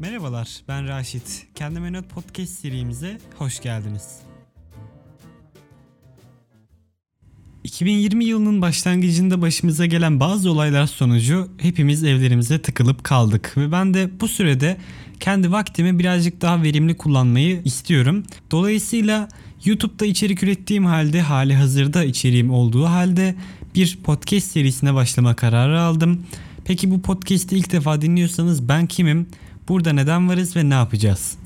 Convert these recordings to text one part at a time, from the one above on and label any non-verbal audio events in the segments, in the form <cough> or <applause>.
Merhabalar, ben Raşit. Kendime Not Podcast serimize hoş geldiniz. 2020 yılının başlangıcında başımıza gelen bazı olaylar sonucu hepimiz evlerimize tıkılıp kaldık ve ben de bu sürede kendi vaktimi birazcık daha verimli kullanmayı istiyorum. Dolayısıyla YouTube'da içerik ürettiğim halde hali hazırda içeriğim olduğu halde bir podcast serisine başlama kararı aldım. Peki bu podcast'i ilk defa dinliyorsanız ben kimim? Burada neden varız ve ne yapacağız?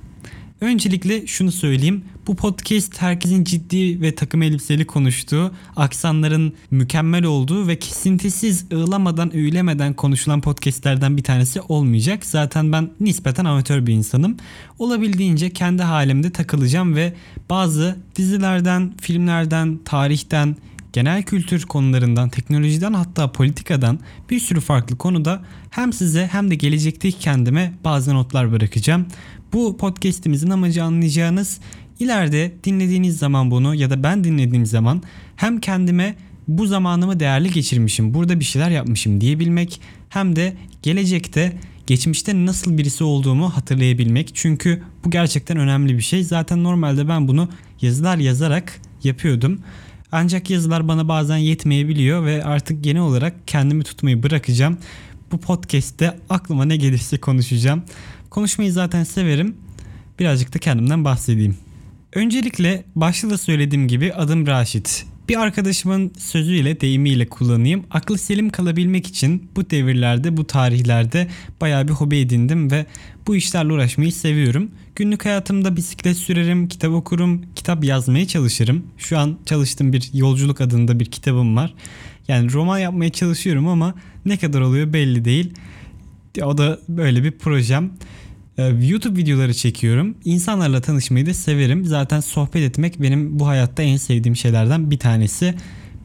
Öncelikle şunu söyleyeyim. Bu podcast herkesin ciddi ve takım elbiseli konuştuğu, aksanların mükemmel olduğu ve kesintisiz ığlamadan üylemeden konuşulan podcastlerden bir tanesi olmayacak. Zaten ben nispeten amatör bir insanım. Olabildiğince kendi halimde takılacağım ve bazı dizilerden, filmlerden, tarihten, genel kültür konularından, teknolojiden hatta politikadan bir sürü farklı konuda hem size hem de gelecekteki kendime bazı notlar bırakacağım. Bu podcast'imizin amacı anlayacağınız ileride dinlediğiniz zaman bunu ya da ben dinlediğim zaman hem kendime bu zamanımı değerli geçirmişim, burada bir şeyler yapmışım diyebilmek hem de gelecekte geçmişte nasıl birisi olduğumu hatırlayabilmek. Çünkü bu gerçekten önemli bir şey. Zaten normalde ben bunu yazılar yazarak yapıyordum. Ancak yazılar bana bazen yetmeyebiliyor ve artık genel olarak kendimi tutmayı bırakacağım. Bu podcast'te aklıma ne gelirse konuşacağım. Konuşmayı zaten severim. Birazcık da kendimden bahsedeyim. Öncelikle başta da söylediğim gibi adım Raşit. Bir arkadaşımın sözüyle deyimiyle kullanayım. Aklı selim kalabilmek için bu devirlerde bu tarihlerde bayağı bir hobi edindim ve bu işlerle uğraşmayı seviyorum. Günlük hayatımda bisiklet sürerim, kitap okurum, kitap yazmaya çalışırım. Şu an çalıştığım bir yolculuk adında bir kitabım var. Yani roman yapmaya çalışıyorum ama ne kadar oluyor belli değil. O da böyle bir projem. Ee, YouTube videoları çekiyorum. İnsanlarla tanışmayı da severim. Zaten sohbet etmek benim bu hayatta en sevdiğim şeylerden bir tanesi.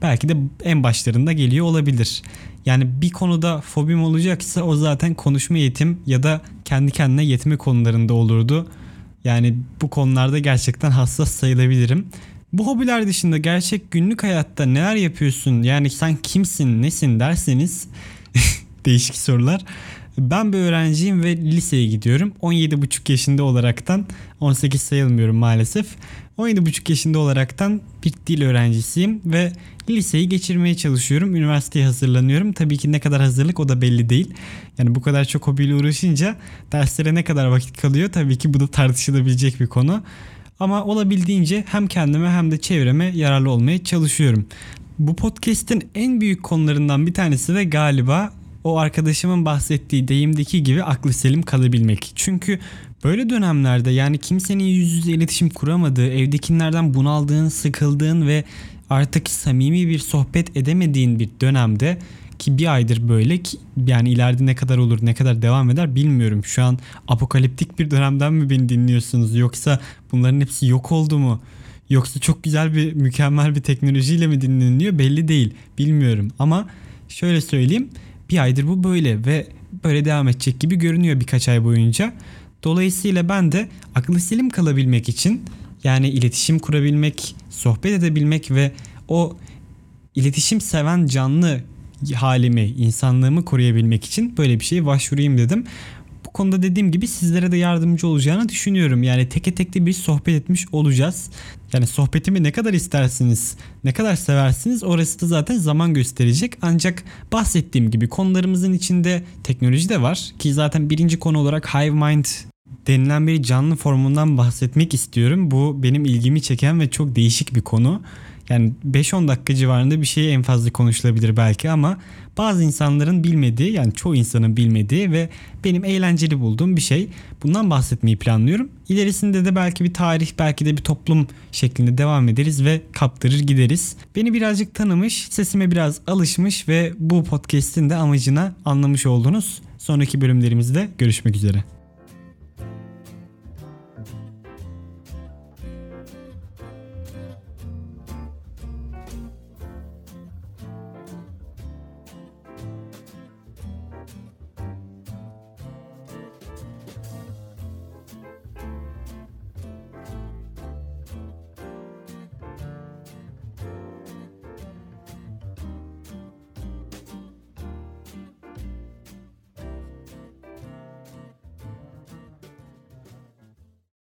Belki de en başlarında geliyor olabilir. Yani bir konuda fobim olacaksa o zaten konuşma yetim ya da kendi kendine yetme konularında olurdu. Yani bu konularda gerçekten hassas sayılabilirim. Bu hobiler dışında gerçek günlük hayatta neler yapıyorsun? Yani sen kimsin, nesin derseniz <laughs> değişik sorular. Ben bir öğrenciyim ve liseye gidiyorum. 17,5 yaşında olaraktan 18 sayılmıyorum maalesef. 17,5 yaşında olaraktan bir dil öğrencisiyim ve liseyi geçirmeye çalışıyorum. Üniversiteye hazırlanıyorum. Tabii ki ne kadar hazırlık o da belli değil. Yani bu kadar çok hobiyle uğraşınca derslere ne kadar vakit kalıyor tabii ki bu da tartışılabilecek bir konu. Ama olabildiğince hem kendime hem de çevreme yararlı olmaya çalışıyorum. Bu podcast'in en büyük konularından bir tanesi de galiba o arkadaşımın bahsettiği deyimdeki gibi aklı selim kalabilmek. Çünkü böyle dönemlerde yani kimsenin yüz yüze iletişim kuramadığı, evdekilerden bunaldığın, sıkıldığın ve artık samimi bir sohbet edemediğin bir dönemde ki bir aydır böyle ki yani ileride ne kadar olur ne kadar devam eder bilmiyorum. Şu an apokaliptik bir dönemden mi beni dinliyorsunuz yoksa bunların hepsi yok oldu mu? Yoksa çok güzel bir mükemmel bir teknolojiyle mi dinleniyor belli değil bilmiyorum ama şöyle söyleyeyim bir aydır bu böyle ve böyle devam edecek gibi görünüyor birkaç ay boyunca. Dolayısıyla ben de aklı selim kalabilmek için yani iletişim kurabilmek, sohbet edebilmek ve o iletişim seven canlı halimi, insanlığımı koruyabilmek için böyle bir şeye başvurayım dedim. Konuda dediğim gibi sizlere de yardımcı olacağını düşünüyorum. Yani teke tekli bir sohbet etmiş olacağız. Yani sohbetimi ne kadar istersiniz, ne kadar seversiniz orası da zaten zaman gösterecek. Ancak bahsettiğim gibi konularımızın içinde teknoloji de var ki zaten birinci konu olarak Hive Mind denilen bir canlı formundan bahsetmek istiyorum. Bu benim ilgimi çeken ve çok değişik bir konu. Yani 5-10 dakika civarında bir şey en fazla konuşulabilir belki ama bazı insanların bilmediği yani çoğu insanın bilmediği ve benim eğlenceli bulduğum bir şey. Bundan bahsetmeyi planlıyorum. İlerisinde de belki bir tarih belki de bir toplum şeklinde devam ederiz ve kaptırır gideriz. Beni birazcık tanımış, sesime biraz alışmış ve bu podcast'in de amacına anlamış oldunuz. Sonraki bölümlerimizde görüşmek üzere.